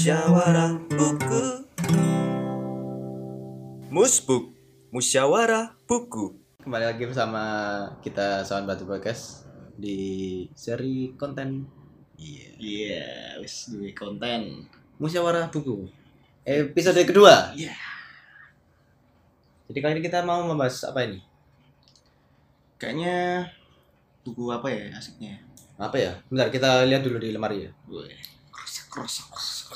Musyawarah Buku Musbuk Musyawarah Buku Kembali lagi bersama kita Sawan Batu Podcast di seri konten Iya Iya, wis duwe konten musyawarah buku. Episode kedua. Iya Jadi kali ini kita mau membahas apa ini? Kayaknya buku apa ya asiknya Apa ya? Bentar kita lihat dulu di lemari ya. Krosak krosak krosak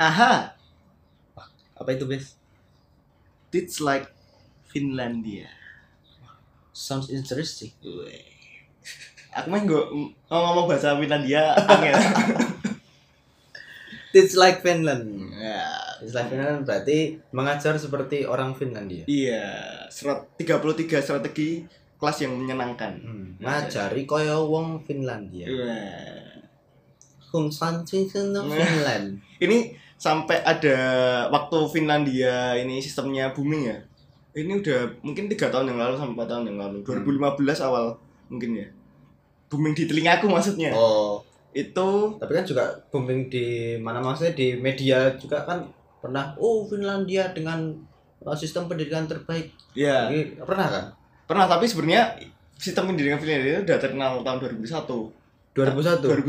Aha. Apa itu, Bes? It's like Finlandia Sounds interesting. Aku mah nggak ngomong bahasa Finlandia angel. It's like Finland. ya, It's like Finland berarti mengajar seperti orang Finlandia. iya, serat 33 strategi kelas yang menyenangkan. Hmm. Ngajari koyo wong Finlandia. Hum Sanchisen Finland. Ini sampai ada waktu Finlandia ini sistemnya booming ya. Ini udah mungkin tiga tahun yang lalu sampai empat tahun yang lalu. 2015 awal mungkin ya. Booming di telingaku maksudnya. Oh, Itu tapi kan juga booming di mana maksudnya di media juga kan pernah oh Finlandia dengan uh, sistem pendidikan terbaik ya Ini pernah kan pernah tapi sebenarnya sistem pendidikan Finlandia itu udah terkenal tahun 2001. 2001 2001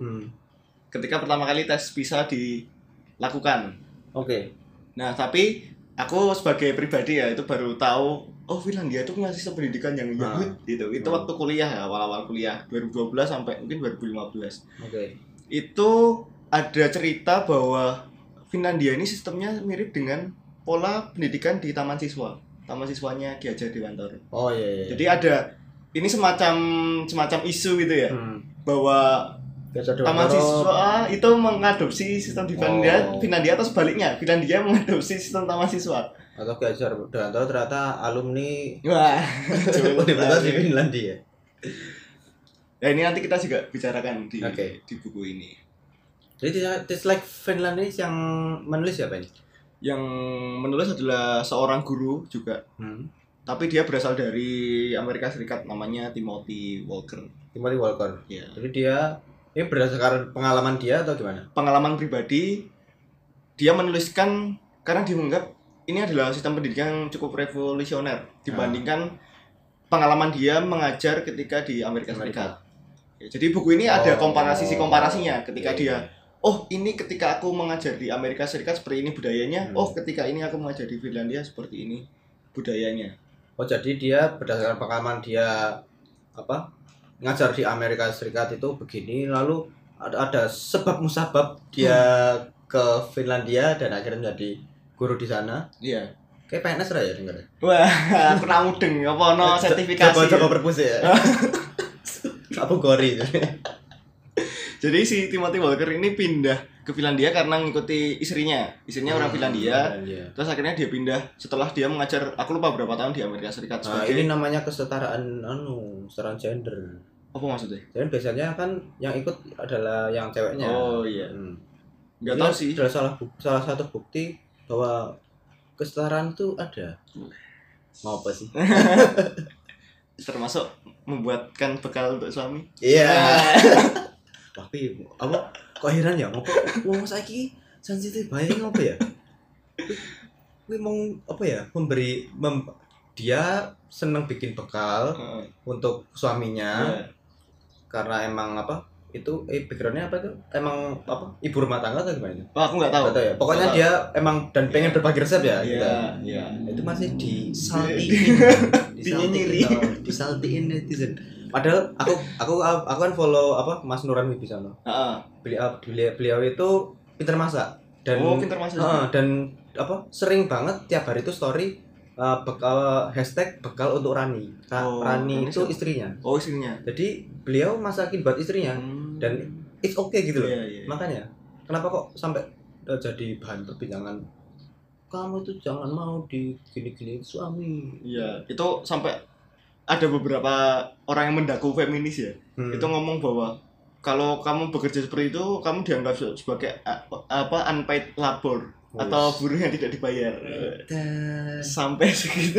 hmm. ketika pertama kali tes PISA dilakukan. oke Nah, tapi aku sebagai pribadi ya itu baru tahu oh Finlandia itu punya sistem pendidikan yang Ah. Yahud gitu. Itu Hmm. waktu kuliah ya, awal-awal kuliah 2012 sampai mungkin 2015. oke Itu ada cerita bahwa Finlandia ini sistemnya mirip dengan pola pendidikan di taman siswa. Taman siswanya Ki Hajar Dewantara. oh iya iya Jadi ada ini semacam semacam isu gitu ya hmm. bahwa Taman siswa itu mengadopsi sistem di Finlandia, Oh. Finlandia atau sebaliknya, Finlandia mengadopsi sistem taman siswa. atau Gajah Dewantara ternyata alumni Wah, Universitas di Finlandia Ya ini nanti kita juga bicarakan di Oke. di buku ini. jadi It's like Finland ini yang menulis siapa ini Yang menulis adalah seorang guru juga, hmm. tapi dia berasal dari Amerika Serikat, namanya Timothy Walker. Timothy Walker Ya. jadi dia ini berdasarkan pengalaman dia atau gimana Pengalaman pribadi, dia menuliskan karena dia menganggap ini adalah sistem pendidikan yang cukup revolusioner dibandingkan pengalaman dia mengajar ketika di Amerika Serikat. Ya, jadi buku ini ada Oh. komparasi si komparasinya ketika Iya, dia iya. oh ini ketika aku mengajar di Amerika Serikat seperti ini budayanya, Hmm. oh ketika ini aku mengajar di Finlandia seperti ini budayanya. Oh jadi dia berdasarkan pengalaman dia apa ngajar di Amerika Serikat itu begini lalu ada, ada sebab musabab dia ke Finlandia dan akhirnya menjadi guru di sana. Iya. Kayak PNS lah ya dengar. Wah, pernah mudeng apa no sertifikasi. Coba coba ya? perpus ya. Apa gori? Jadi si Timothy Walker ini pindah ke Finlandia karena ngikuti istrinya. Istrinya orang Finlandia. Finlandia. Terus akhirnya dia pindah setelah dia mengajar aku lupa berapa tahun di Amerika Serikat Nah, sebagai ini namanya kesetaraan anu, kesetaraan gender. Apa maksudnya? Jadi biasanya kan yang ikut adalah yang ceweknya. Oh iya. Hmm. Ini tahu sih. adalah salah salah satu bukti bahwa kesetaraan itu ada. Mau apa sih? Termasuk membuatkan bekal untuk suami. Iya. Tapi apa kok heran ya ngopo wong saiki sensitif bae ngopo ya? Kuwi mau apa ya? Memberi mem- dia seneng bikin bekal Heeh. untuk suaminya Iya. Karena emang apa? Itu eh backgroundnya apa tuh? Emang apa? Ibu rumah tangga atau gimana? Oh, aku nggak tahu. Ya. Pokoknya dia emang dan pengen berbagi resep ya. gitu. Iya, iya. Itu masih disaltiin, Dinyinyirin. disaltiin, disaltiin netizen. Padahal aku aku aku kan follow apa Mas Nuran Wibisono. Heeh. Beliau beliau, beliau itu pinter masak dan Oh, pintar masak. Heeh, dan apa sering banget tiap hari itu story uh, bekal hashtag bekal untuk Rani. Nah, Oh, Rani itu siapa? istrinya. Oh, istrinya. Jadi beliau masakin buat istrinya Hmm. dan it's okay gitu loh. Iya, iya. Makanya kenapa kok sampai uh, jadi bahan perbincangan kamu itu jangan mau di gini-gini suami. Iya, itu sampai ada beberapa orang yang mendaku feminis ya. Hmm. Itu ngomong bahwa kalau kamu bekerja seperti itu, kamu dianggap se- sebagai a- apa unpaid labor atau buruh yang tidak dibayar. Dan- Sampai segitu.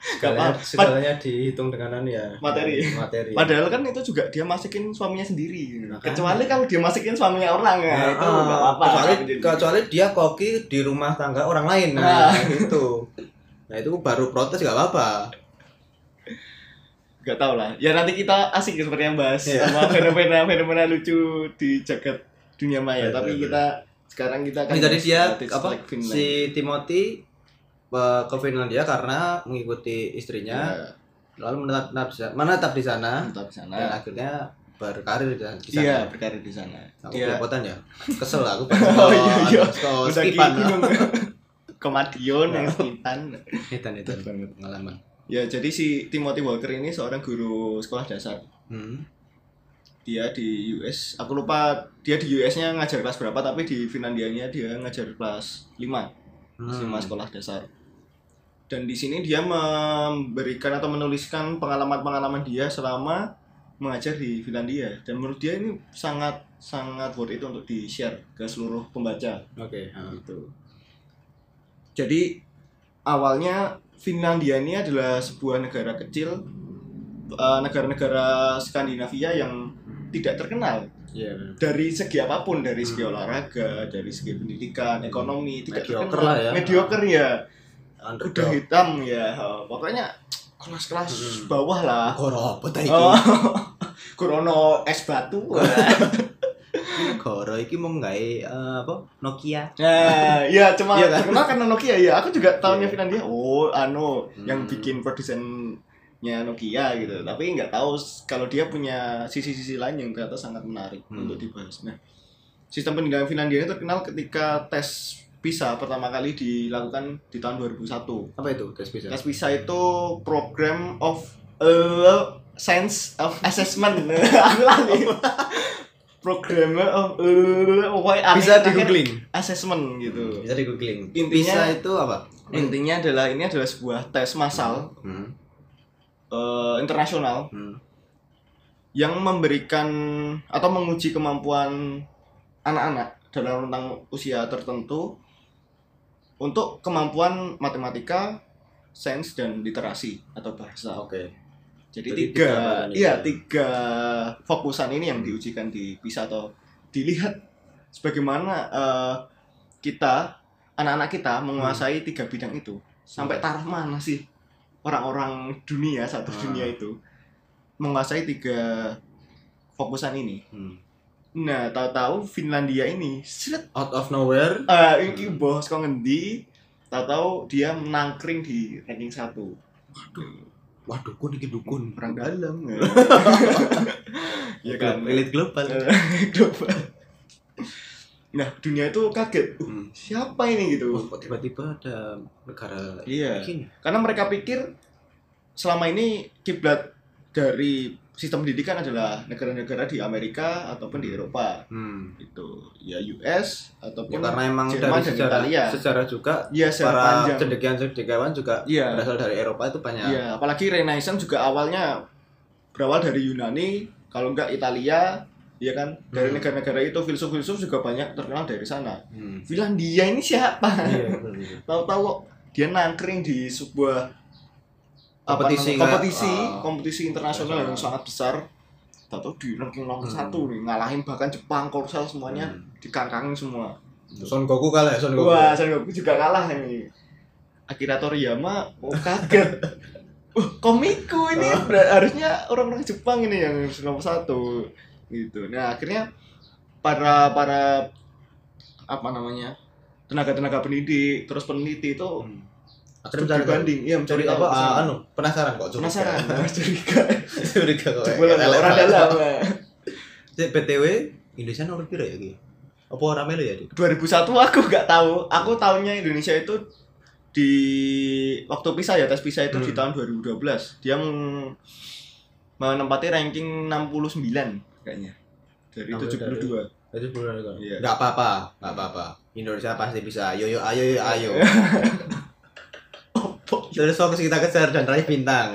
segalanya, segalanya dihitung dengan ya Materi. materi Padahal kan itu juga dia masikin suaminya sendiri. Makanya. Kecuali kalau dia masikin suaminya orang ya, Nah, itu ah, nggak apa-apa. kecuali Jadi- kecuali dia koki di rumah tangga orang lain nah, Nah. itu nah itu baru protes gak apa-apa Gak tau lah. Ya nanti kita asik seperti yang bahas Iya. sama fenomena-fenomena lucu di jagat dunia maya. Betul, Tapi betul. kita sekarang kita akan bahas dia apa Finland. si Timothy eh, ke Finlandia karena mengikuti istrinya Ya, lalu menetap di sana- menetap di sana tetap di sana. dan akhirnya berkarir di sana. di sana. Iya, berkarir di sana. Aku Dia belepotan ya. Kesel aku. Oh, iya, iya. Oh, skipan. ke Madiun yang sekitan. Edan itu pengalaman. Ya, jadi si Timothy Walker ini seorang guru sekolah dasar. Hmm. Dia di US, aku lupa dia di US-nya ngajar kelas berapa, tapi di Finlandianya dia ngajar kelas 5. Hmm. SMA sekolah dasar. Dan di sini dia memberikan atau menuliskan pengalaman-pengalaman dia selama mengajar di Finlandia. Dan menurut dia ini sangat sangat worth it untuk di share ke seluruh pembaca. Oke. ah. Gitu. Jadi awalnya Finlandia ini adalah sebuah negara kecil, eh, negara-negara Skandinavia yang tidak terkenal Iya. dari segi apa pun, dari segi Hmm. olahraga, dari segi pendidikan, ekonomi, tidak Mediocre terkenal. lah ya. Mediocre ya, Underdog. hitam ya, pokoknya kelas-kelas Hmm. bawah lah. Goro ta iki? Oh, Kurono es batu. Goro iki mau gawe eh, apa? Nokia. Nah, iya cuma Iya kan? terkenal karena Nokia ya. Aku juga tahunya Iya. Finlandia. Oh, anu yang Hmm. bikin produsennya Nokia gitu. Tapi nggak tahu kalau dia punya sisi-sisi lain yang ternyata sangat menarik Hmm. untuk dibahas. Nah, sistem pendidikan Finlandia ini terkenal ketika tes PISA pertama kali dilakukan di tahun 2001. Apa itu? Tes bisa. Tes PISA itu program of uh, science of assessment. Aku lali. Program of uh, pokoknya Bisa di googling. assessment gitu. Bisa di googling. Intinya- Bisa itu apa? Intinya adalah ini adalah sebuah tes massal Hmm. Eh, internasional Hmm. yang memberikan atau menguji kemampuan anak-anak dalam rentang usia tertentu untuk kemampuan matematika, sains dan literasi atau bahasa. Oke. Jadi, Jadi tiga, iya tiga fokusan ini yang diujikan di PISA atau dilihat sebagaimana eh, kita anak-anak kita menguasai tiga bidang itu sampai taraf mana sih orang-orang dunia satu Ah. dunia itu menguasai tiga fokusan ini. Hmm. Nah, tahu-tahu Finlandia ini seret Out of nowhere. eh ini bos kok ngendi tahu-tahu dia menangkring di ranking satu Wah, dukun iki dukun. perang dalam ya kan Elit global. global nah dunia itu kaget uh, Hmm. siapa ini gitu Oh, tiba-tiba ada negara Iya. begini? karena mereka pikir selama ini kiblat dari sistem pendidikan adalah negara-negara di Amerika ataupun di Eropa Hmm. itu ya US Ya, ataupun karena emang Jerman dari dan sejarah, Italia. sejarah juga ya secara para cendekiawan-cendekiawan juga Iya. berasal dari Eropa itu banyak. Iya, apalagi Renaissance juga awalnya berawal dari Yunani, kalau enggak Italia, ya kan? Dari Hmm. negara-negara itu filsuf-filsuf juga banyak terkenal dari sana. Hmm. Finlandia ini siapa? Iya, benar-benar. Tahu-tahu dia nangkring di sebuah apa Kompetisi namanya, kompetisi, ah, kompetisi internasional yang sangat besar. Tahu-tahu di ranking nomor Hmm. satu nih, ngalahin bahkan Jepang, Korsel semuanya Hmm. dikangkangin semua. Son Goku kalah ya, Son Goku. Wah, Son Goku juga kalah ini. Akira Toriyama oh kaget. Uh, komiku ini ber- harusnya orang-orang Jepang ini yang nomor satu gitu. Nah akhirnya para para apa namanya tenaga-tenaga pendidik terus peneliti itu Hmm. Akhirnya mencari tahu. dibanding, iya mencari apa? ah, anu, penasaran kok. curiga. penasaran, curiga, curiga kok. Kayak orang dalam. BTW Indonesia nomor piro ya iki? Apa ora melu ya, Dik? 2001 aku nggak tahu, aku tahunya Indonesia itu di waktu PISA ya tes PISA itu di Hmm. tahun 2012 dia menempati ranking 69 kayaknya dari Ambil 72 Itu bulan itu. Iya. Enggak apa-apa, enggak apa-apa. Indonesia pasti bisa. Yo yo ayo yo ayo. Terus fokus kita kejar dan raih bintang.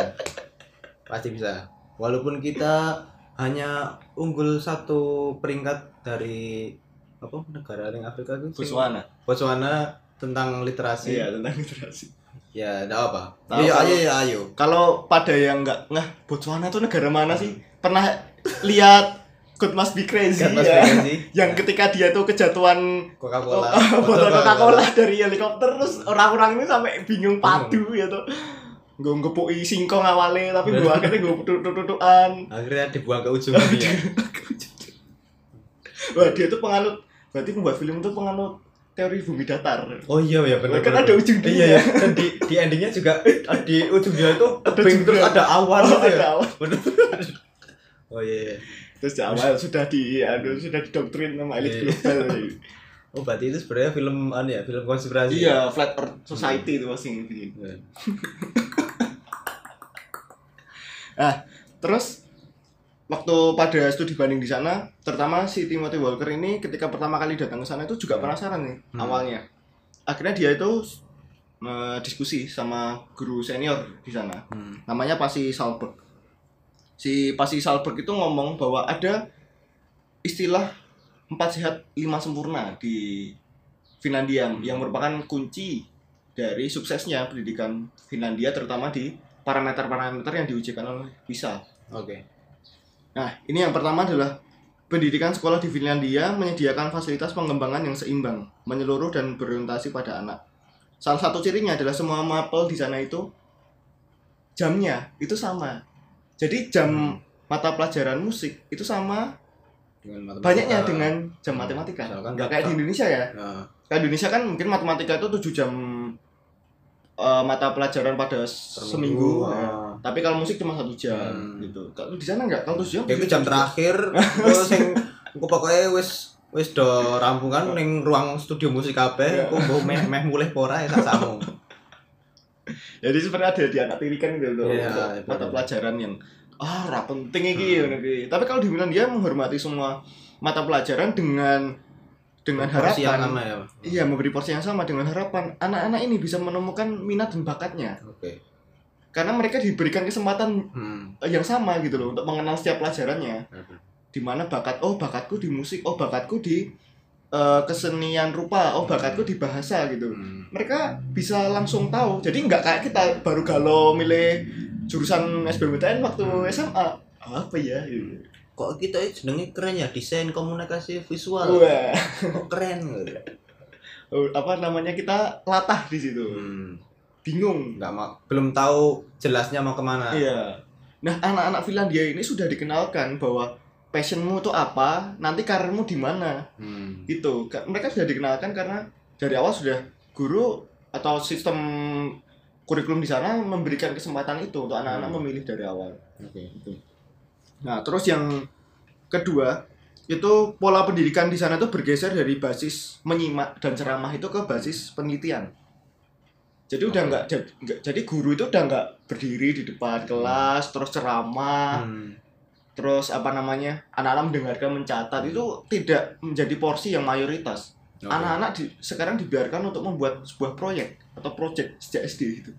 Pasti bisa. Walaupun kita hanya unggul satu peringkat dari apa negara yang Afrika itu Botswana Botswana tentang literasi. iya tentang literasi Ya, enggak apa. Tahu, Ayo, ayo, ya, ayo. Kalau pada yang nggak ngah Botswana tuh negara mana sih? Pernah lihat God Must Be Crazy Kan Mas ya? pengen sih. Yang ketika dia tuh kejatuhan Coca-Cola. botol Coca-Cola dari helikopter terus orang-orang ini sampai bingung padu ya tuh. Gue ngepuki singkong awalnya tapi gue akhirnya gue tutut-tututan. Akhirnya dibuang ke ujung dunia. Wah dia tuh penganut berarti membuat film itu penganut teori bumi datar. Oh iya ya benar. Kan ada ujung dunia. Iya ya. Dan di di endingnya juga di ujungnya itu Ada terus ada awan Oh, gitu ya. ada awan. Bener. Oh iya. iya. Terus di awal sudah di aduh, sudah didoktrin sama elit Iya. global. Oh berarti itu sebenarnya film anu ya, film konspirasi. iya, flat earth society itu pasti bikin. Iya. Ah, terus waktu pada studi banding di sana, terutama si Timothy Walker ini ketika pertama kali datang ke sana itu juga penasaran nih Hmm. awalnya. Akhirnya dia itu eh, diskusi sama guru senior di sana. Hmm. Namanya Pasi Salberg. Si Pasi Salberg itu ngomong bahwa ada istilah empat sehat lima sempurna di Finlandia yang merupakan kunci dari suksesnya pendidikan Finlandia terutama di parameter-parameter yang diujikan oleh PISA. Oke. Nah, ini yang pertama adalah pendidikan sekolah di Finlandia menyediakan fasilitas pengembangan yang seimbang, menyeluruh dan berorientasi pada anak. Salah satu cirinya adalah semua mapel di sana itu jamnya itu sama. Jadi jam mata pelajaran musik itu sama Dengan banyaknya dengan jam matematika. Misalkan Nggak kayak di Indonesia ya. Nah, Kayak di Indonesia kan mungkin matematika itu 7 jam eh, mata pelajaran pada per seminggu. minggu, ya. Tapi kalau musik cuma satu jam Hmm. gitu. Kalau di sana enggak, kalau 7 jam. Ya, itu jam terakhir terus sing engko pokoke wis wis do rampungan ning ruang studio musik kabeh Iya. engko mbok meh meh mulih apa ora ya samu. Jadi sebenarnya ada di anak tirikan gitu loh Iya, untuk iya, mata benar. pelajaran yang ah ora penting iki Hmm. Tapi kalau di Milan dia menghormati semua mata pelajaran dengan dengan Porsi yang harapan sama ya. Iya, memberi porsi yang sama dengan harapan anak-anak ini bisa menemukan minat dan bakatnya. Oke. Karena mereka diberikan kesempatan Hmm. yang sama gitu loh untuk mengenal setiap pelajarannya. Di mana bakat oh bakatku di musik, oh bakatku di eh, kesenian rupa, oh bakatku di bahasa gitu. Hmm. Mereka bisa langsung tahu. Jadi nggak kayak kita baru galau milih jurusan SBMPTN waktu SMA. Apa ya? Gitu. Kok kita jenenge keren ya desain komunikasi visual. Wah, Kok keren gitu. oh, apa namanya kita latah di situ. Hmm. Bingung. Nggak mau belum tahu jelasnya mau ke mana. Iya. Nah, anak-anak Finlandia ini sudah dikenalkan bahwa passionmu itu apa, nanti karirmu di mana. Hmm. Gitu. Ka- Mereka sudah dikenalkan karena dari awal sudah guru atau sistem kurikulum di sana memberikan kesempatan itu untuk anak-anak Hmm. memilih dari awal. Oke. Nah, terus yang kedua itu pola pendidikan di sana itu bergeser dari basis menyimak dan ceramah itu ke basis penelitian. Jadi udah nggak jad- nggak- jadi guru itu udah nggak berdiri di depan kelas terus ceramah Hmm. Terus apa namanya anak-anak mendengarkan mencatat itu tidak menjadi porsi yang mayoritas. Oke. Anak-anak di, sekarang dibiarkan untuk membuat sebuah proyek atau project sejak SD itu.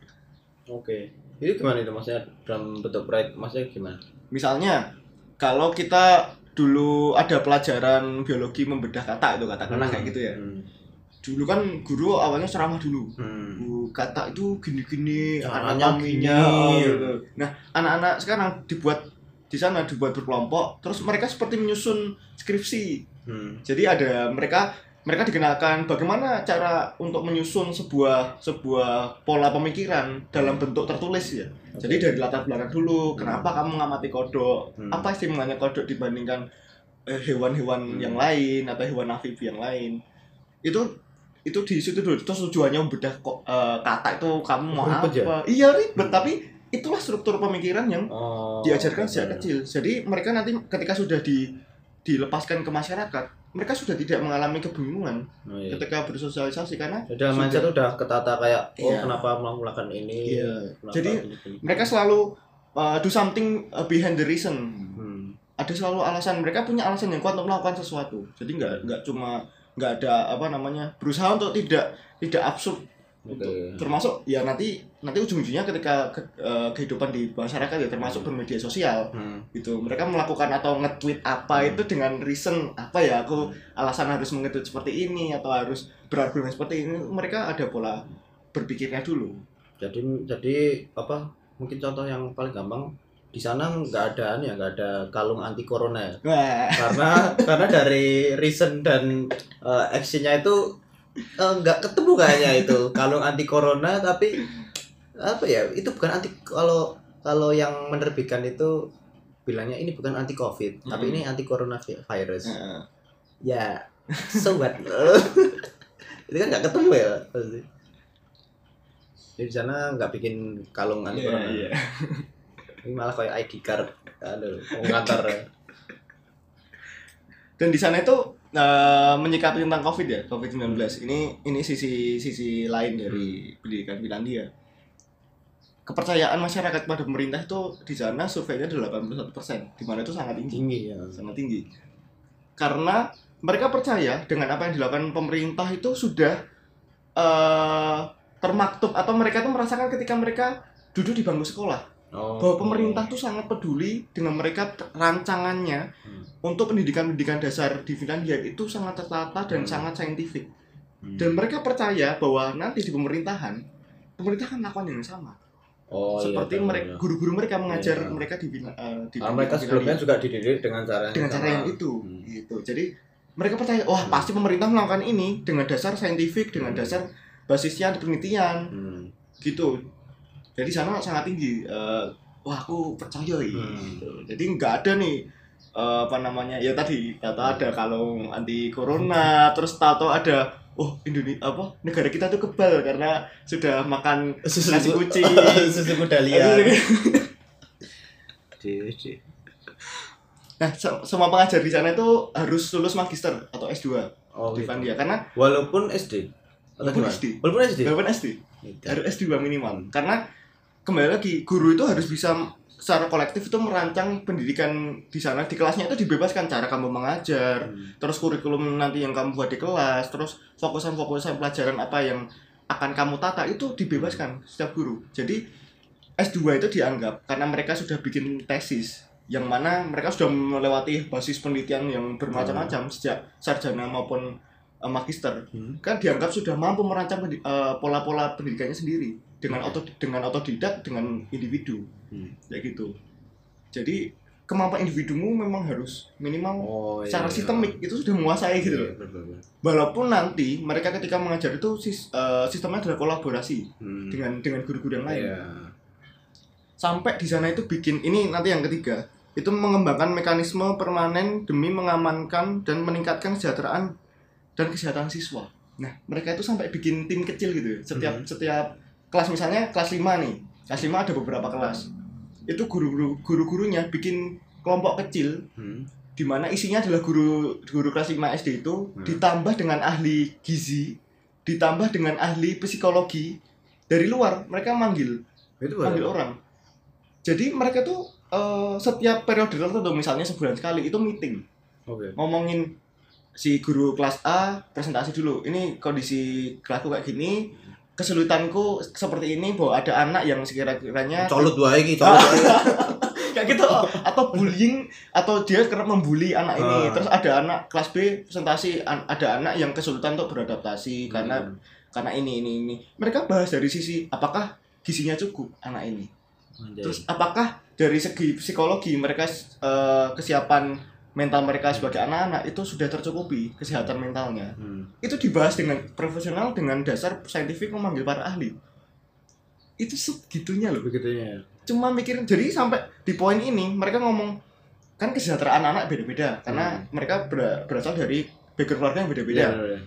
Oke. Itu gimana itu maksudnya dalam bentuk proyek maksudnya gimana? Misalnya kalau kita dulu ada pelajaran biologi membedah kata itu katakanlah kayak gitu ya. Hmm. Dulu kan guru awalnya ceramah dulu. Hmm. Bu, kata itu gini-gini, anatominya gini. gitu. Nah, anak-anak sekarang dibuat di sana dibuat berkelompok, terus mereka seperti menyusun skripsi. Hmm. Jadi ada mereka mereka dikenalkan bagaimana cara untuk menyusun sebuah sebuah pola pemikiran dalam bentuk tertulis ya. Jadi dari latar belakang dulu, kenapa kamu mengamati kodok? Hmm. Apa istimewanya kodok dibandingkan eh, hewan-hewan Hmm. yang lain atau hewan amfibi yang lain? Itu itu di situ dulu. Terus tujuannya membedah kok eh, kata itu kamu mau Ribet ya? apa? Iya ribet, tapi itulah struktur pemikiran yang Oh, diajarkan sejak kecil. Jadi mereka nanti ketika sudah di dilepaskan ke masyarakat, mereka sudah tidak mengalami kebingungan Oh, iya. ketika bersosialisasi karena dalam mindset sudah- udah ketata kayak oh Iya. kenapa melakukan ini? Iya. kenapa Jadi, gini, gini. mereka selalu uh, do something uh, behind the reason. Hmm. Ada selalu alasan mereka punya alasan yang kuat untuk melakukan sesuatu. Jadi nggak nggak cuma nggak ada apa namanya berusaha untuk tidak tidak absurd Termasuk ya nanti nanti ujung-ujungnya ketika ke- uh, kehidupan di masyarakat ya termasuk bermedia sosial. Hmm. gitu. Mereka melakukan atau nge-tweet apa Hmm. itu dengan reason apa ya aku alasan harus nge-tweet seperti ini atau harus berargumen seperti ini mereka ada pola berpikirnya dulu. Jadi jadi apa mungkin contoh yang paling gampang di sana nggak ada ya nggak ada kalung anti corona ya? Karena karena dari reason dan uh, actionnya itu eh, nggak ketemu kayaknya itu kalung anti corona tapi apa ya itu bukan anti kalau kalau yang menerbitkan itu bilangnya ini bukan anti covid tapi Mm. ini anti corona vi- virus Heeh. ya so what itu kan nggak ketemu ya pasti di sana nggak bikin kalung anti Iya, corona iya. ini malah kayak ID card aduh ngantar Dan di sana itu eh, menyikapi tentang Covid ya, Covid-19. Ini ini sisi sisi lain dari pendidikan Finlandia. Kepercayaan masyarakat pada pemerintah itu di sana surveinya adalah 81%, di mana itu sangat tinggi, tinggi ya sangat tinggi. Karena mereka percaya dengan apa yang dilakukan pemerintah itu sudah eh, termaktub atau mereka tuh merasakan ketika mereka duduk di bangku sekolah oh. bahwa pemerintah tuh sangat peduli dengan mereka rancangannya Hmm. untuk pendidikan-pendidikan dasar di Finlandia itu sangat tertata dan Hmm. sangat saintifik Hmm. dan mereka percaya bahwa nanti di pemerintahan pemerintah akan melakukan yang sama oh, iya, seperti tahu, mereka ya. guru-guru mereka mengajar Iya. mereka di, eh, di Ah, mereka sebelumnya juga dididik dengan cara yang dengan cara yang itu Hmm. gitu jadi mereka percaya wah Hmm. pasti pemerintah melakukan ini dengan dasar saintifik dengan Hmm. dasar basisnya penelitian Hmm. gitu jadi sana sangat tinggi Eh, wah aku percaya ya Hmm. gitu. jadi nggak ada nih eh, apa namanya ya tadi tahu ada kalung anti corona terus tahu ada oh Indonesia apa negara kita tuh kebal karena sudah makan Susu nasi kucing susu kuda liar. Aduh. Di- di- nah se- semua pengajar di sana itu harus lulus magister atau S2 Oh, di gitu. Finlandia karena Walaupun SD. Walaupun? SD. Walaupun SD. walaupun SD Gitu. harus S2 minimal karena kembali lagi guru itu harus bisa secara kolektif itu merancang pendidikan di sana di kelasnya itu dibebaskan cara kamu mengajar Hmm. terus kurikulum nanti yang kamu buat di kelas terus fokusan-fokusan pelajaran apa yang akan kamu tata itu dibebaskan setiap guru jadi S2 itu dianggap karena mereka sudah bikin tesis yang mana mereka sudah melewati basis penelitian yang bermacam-macam sejak sarjana maupun eh, magister Hmm. kan dianggap sudah mampu merancang pendi- eh, pola-pola pendidikannya sendiri dengan Oke. auto dengan otodidak dengan individu Hmm. ya gitu jadi kemampuan individumu memang harus minimal Oh, iya. secara sistemik itu sudah menguasai gitu loh. Iya, betul, betul. Walaupun nanti mereka ketika mengajar itu sis- eh, sistemnya adalah kolaborasi Hmm. dengan dengan guru-guru yang lain. Iya. Sampai di sana itu bikin ini nanti yang ketiga itu mengembangkan mekanisme permanen demi mengamankan dan meningkatkan kesejahteraan dan kesehatan siswa. Nah, mereka itu sampai bikin tim kecil gitu ya. Setiap Mhm. setiap kelas misalnya kelas 5 nih. Kelas 5 ada beberapa kelas. Itu guru-guru guru-gurunya bikin kelompok kecil Hmm. di mana isinya adalah guru guru kelas 5 SD itu Hmm. ditambah dengan ahli gizi, ditambah dengan ahli psikologi dari luar mereka manggil Itu manggil baru. orang. Jadi mereka tuh eh, setiap periode tertentu misalnya sebulan sekali itu meeting Oke. ngomongin si guru kelas A presentasi dulu. Ini kondisi kelasku kayak gini, kesulitanku seperti ini bahwa ada anak yang sekira-kiranya wae iki, colut wae. kayak gitu atau bullying atau dia kerap membuli anak ini Ah. terus ada anak kelas B presentasi an- ada anak yang kesulitan untuk beradaptasi karena Hmm. karena ini ini ini mereka bahas dari sisi apakah gizinya cukup anak ini Anjay. terus apakah dari segi psikologi mereka eh, kesiapan mental mereka sebagai anak-anak itu sudah tercukupi kesehatan mentalnya Hmm. itu dibahas dengan profesional dengan dasar saintifik memanggil para ahli itu segitunya loh Begitunya. cuma mikirin jadi sampai di poin ini mereka ngomong kan kesejahteraan anak beda-beda karena Hmm. mereka ber- berasal dari background keluarga yang beda-beda Iya, iya.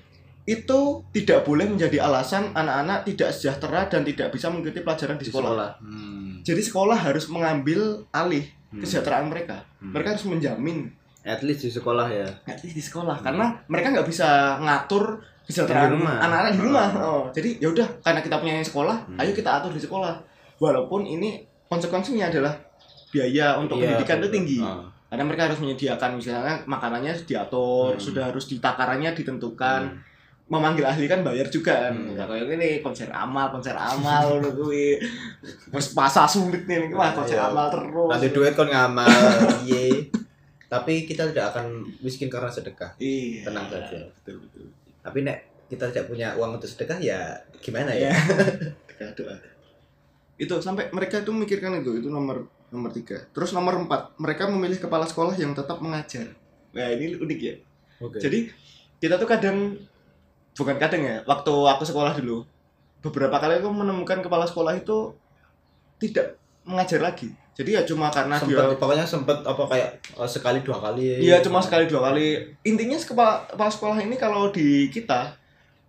itu tidak boleh menjadi alasan anak-anak tidak sejahtera dan tidak bisa mengikuti pelajaran di Di sekolah. sekolah. Hmm. Jadi sekolah harus mengambil alih Hmm. kesejahteraan mereka. Hmm. Mereka harus menjamin At least di sekolah ya. at least di sekolah Hmm. karena mereka nggak bisa ngatur kesejahteraan Di rumah. anak-anak di rumah. Oh. Oh, jadi ya udah karena kita punya sekolah, Hmm. ayo kita atur di sekolah. Walaupun ini konsekuensinya adalah biaya untuk Iya, pendidikan itu tinggi. Ah. Karena mereka harus menyediakan misalnya makanannya diatur, Hmm. sudah harus ditakarannya ditentukan. Hmm. memanggil ahli kan bayar juga kan. Hmm. Nggak kayak gini konser amal, konser amal ngono kuwi. Wes masa sulit nih wah konser Iya. amal terus. Nanti duit kon ngamal. Iye. Tapi kita tidak akan miskin karena sedekah. Iya. Tenang saja. Betul betul. Tapi nek kita tidak punya uang untuk sedekah ya gimana Iya. ya? Doa doa. itu sampai mereka itu memikirkan itu itu nomor nomor tiga terus nomor empat mereka memilih kepala sekolah yang tetap mengajar nah ini unik ya Oke. jadi kita tuh kadang bukan kadang ya waktu aku sekolah dulu beberapa kali aku menemukan kepala sekolah itu tidak mengajar lagi jadi ya cuma karena sempet, dia pokoknya sempet apa kayak eh, sekali dua kali Iya cuma sekali dua kali. Intinya kepala, kepala sekolah ini kalau di kita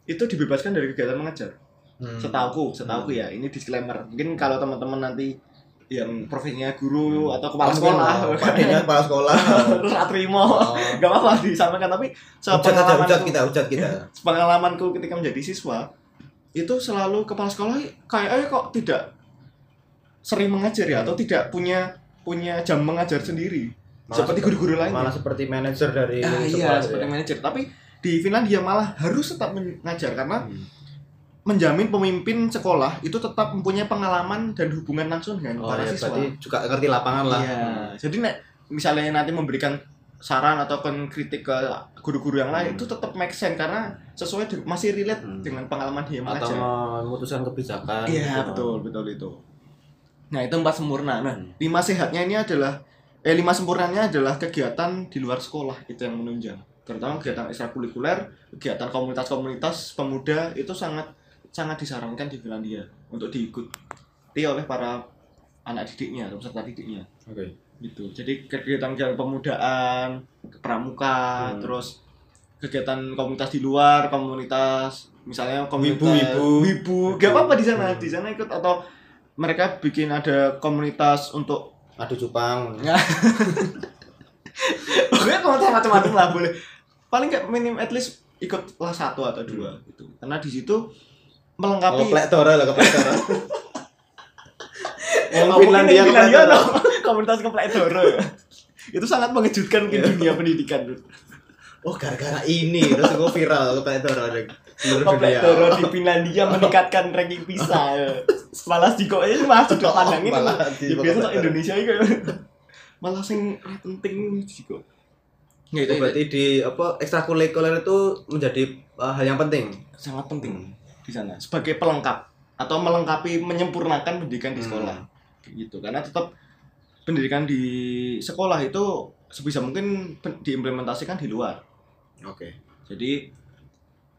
itu dibebaskan dari kegiatan mengajar. Hmm. Setauku, setauku ya. Ini disclaimer. Mungkin kalau teman-teman nanti yang profesinya guru Hmm. atau kepala sekolah, pakainya kepala sekolah terus terima, Oh. nggak apa-apa disampaikan. Tapi hujat aja sepengalamanku, kita hujat kita pengalamanku ketika menjadi siswa itu selalu kepala sekolah kayaknya kok tidak sering mengajar ya atau tidak punya punya jam mengajar sendiri Malah seperti guru-guru lain. malah seperti manajer dari Ah, sekolah iya seperti ya. manajer tapi di Finlandia malah harus tetap mengajar karena Hmm. menjamin pemimpin sekolah itu tetap mempunyai pengalaman dan hubungan langsung dengan oh para ya siswa. juga ngerti lapangan lah Iya. Jadi nek misalnya nanti memberikan saran atau kritik ke guru-guru yang lain Hmm. itu tetap make sense karena sesuai masih relate Hmm. dengan pengalaman dia atau mengajar. memutuskan kebijakan Iya gitu. betul betul itu. Nah itu empat sempurna. Nah Hmm. lima sehatnya ini adalah eh lima sempurnanya adalah kegiatan di luar sekolah itu yang menunjang terutama kegiatan ekstrakurikuler kegiatan komunitas-komunitas pemuda itu sangat sangat disarankan di Finlandia untuk diikuti oleh para anak didiknya atau peserta didiknya oke gitu jadi kegiatan-kegiatan pemudaan pramuka Hmm. terus kegiatan komunitas di luar komunitas misalnya komunitas Wibu-wibu. wibu gak apa-apa di sana Hmm. di sana ikut atau mereka bikin ada komunitas untuk adu cupang. Pokoknya komunitas macam-macam lah boleh. Paling nggak minim at least ikut kelas satu atau dua gitu. Karena di situ melengkapi keplek tora lah keplek tora Oh, Yang Finlandia Finlandia no. komunitas keplek itu sangat mengejutkan Iya. ke dunia pendidikan oh gara-gara ini terus gue viral keplek tora Komplek Toro di Finlandia meningkatkan ranking PISA. Malah di kok ini malah sudut pandang itu. Malah Ya di biasa Komplek tok Indonesia iki malah sing penting sih kok. Ya itu berarti di apa ekstrakurikuler itu menjadi uh, hal yang penting sangat penting di sana sebagai pelengkap atau melengkapi menyempurnakan pendidikan di Hmm. sekolah. Gitu. Karena tetap pendidikan di sekolah itu sebisa mungkin diimplementasikan di luar. oke Jadi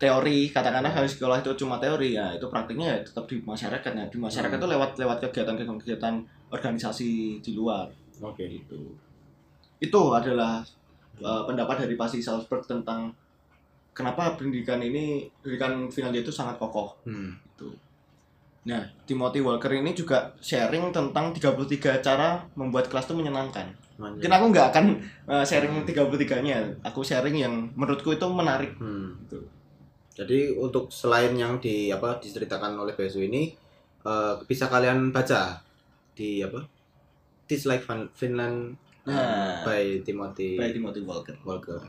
teori katakanlah kalau sekolah itu cuma teori ya itu praktiknya ya tetap di masyarakat. Ya di masyarakat Hmm. itu lewat lewat kegiatan kegiatan organisasi di luar. Oke. Itu itu adalah uh, pendapat dari Pasi Salzburg tentang kenapa pendidikan ini pendidikan Finlandia itu sangat kokoh. Hmm. itu nah Timothy Walker ini juga sharing tentang 33 cara membuat kelas itu menyenangkan. Mungkin aku nggak akan uh, sharing 33 nya aku sharing yang menurutku itu menarik. Hmm. gitu Jadi untuk selain yang di apa diceritakan oleh Besu ini eh, bisa kalian baca di apa? Teach Like Fin- Finland eh, Nah. by Timothy by Timothy Walker Walker.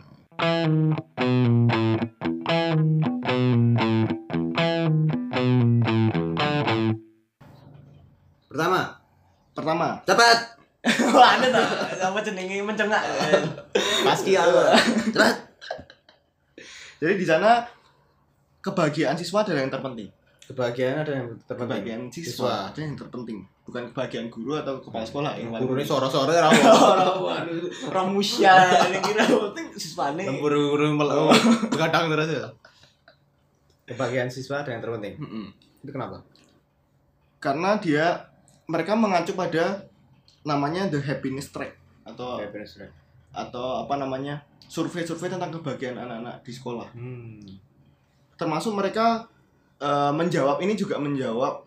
Pertama, pertama cepat. Wah, ada tuh. Apa jenenge mencengak. Pasti apa? Cepat. Jadi di sana kebahagiaan siswa adalah yang terpenting. Kebahagiaan ada yang terpenting. Kebahagiaan siswa ada yang terpenting, bukan kebahagian guru atau kepala sekolah yang Guru ini paling sore-sore ra Waduh, Ramusya, yang kira penting siswane. Guru-guru mel- begadang terus ya. Kebahagiaan siswa ada yang terpenting. Itu kenapa? Karena dia mereka mengacu pada namanya the happiness track atau Happiness rate. atau apa namanya survei-survei tentang kebahagiaan anak-anak di sekolah. Hmm. Termasuk mereka eh, menjawab ini juga menjawab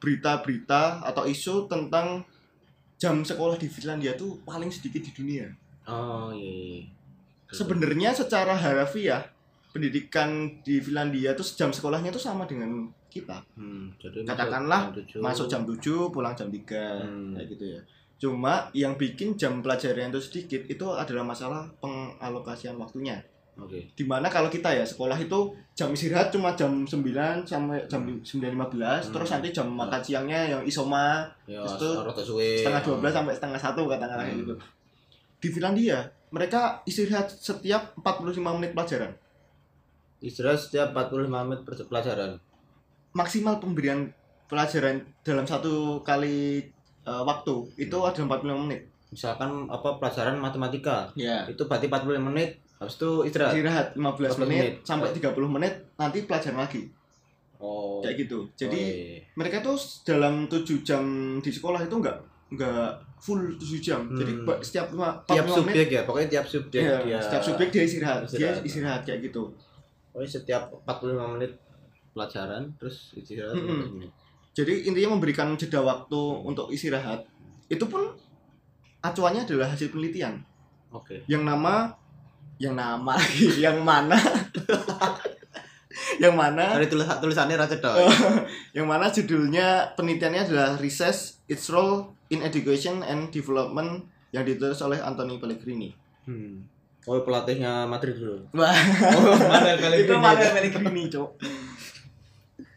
berita-berita atau isu tentang jam sekolah di Finlandia tuh paling sedikit di dunia. Oh iya. iya. Sebenarnya secara harafiah pendidikan di Finlandia tuh jam sekolahnya tuh sama dengan kita. Hmm, jadi Katakanlah masuk Masuk jam 7, pulang jam 3 Hmm. kayak gitu ya. Cuma yang bikin jam pelajaran itu sedikit itu adalah masalah pengalokasian waktunya. Oke. di mana kalau kita ya sekolah itu jam istirahat cuma jam 9 sampai jam 9.15 Hmm. terus nanti jam makan siangnya yang isoma Ya, Itu setengah 12 sampai setengah satu katakanlah Hmm. gitu di Finlandia mereka istirahat setiap 45 menit pelajaran Istirahat setiap 45 menit per- pelajaran. maksimal pemberian pelajaran dalam satu kali eh, waktu itu ada 45 menit. Misalkan apa pelajaran matematika Ya. itu berarti 45 menit habis itu istirahat. Istirahat 15 15 menit, menit. sampai 30 menit nanti pelajaran lagi. Oh. Kayak gitu. Jadi Oh, iya. mereka tuh dalam 7 jam di sekolah itu enggak enggak full 7 jam. Jadi Hmm. ba- setiap lima- tiap 45 menit subjek ya, pokoknya tiap subjek Iya, dia setiap subjek dia istirahat. Dia istirahat. istirahat kayak gitu. Pokoknya setiap 45 menit pelajaran terus istirahat. 15 menit. Jadi intinya memberikan jeda waktu untuk istirahat. Itu pun acuannya adalah hasil penelitian. Oke. Yang nama yang nama lagi yang mana yang mana Dari tulis tulisannya Raja Doi. yang mana judulnya penelitiannya adalah Research Its Role in Education and Development yang ditulis oleh Anthony Pellegrini. Hmm. Oh, pelatihnya Madrid dulu. Wah, Oh, Manuel itu Manuel Pellegrini, Cok.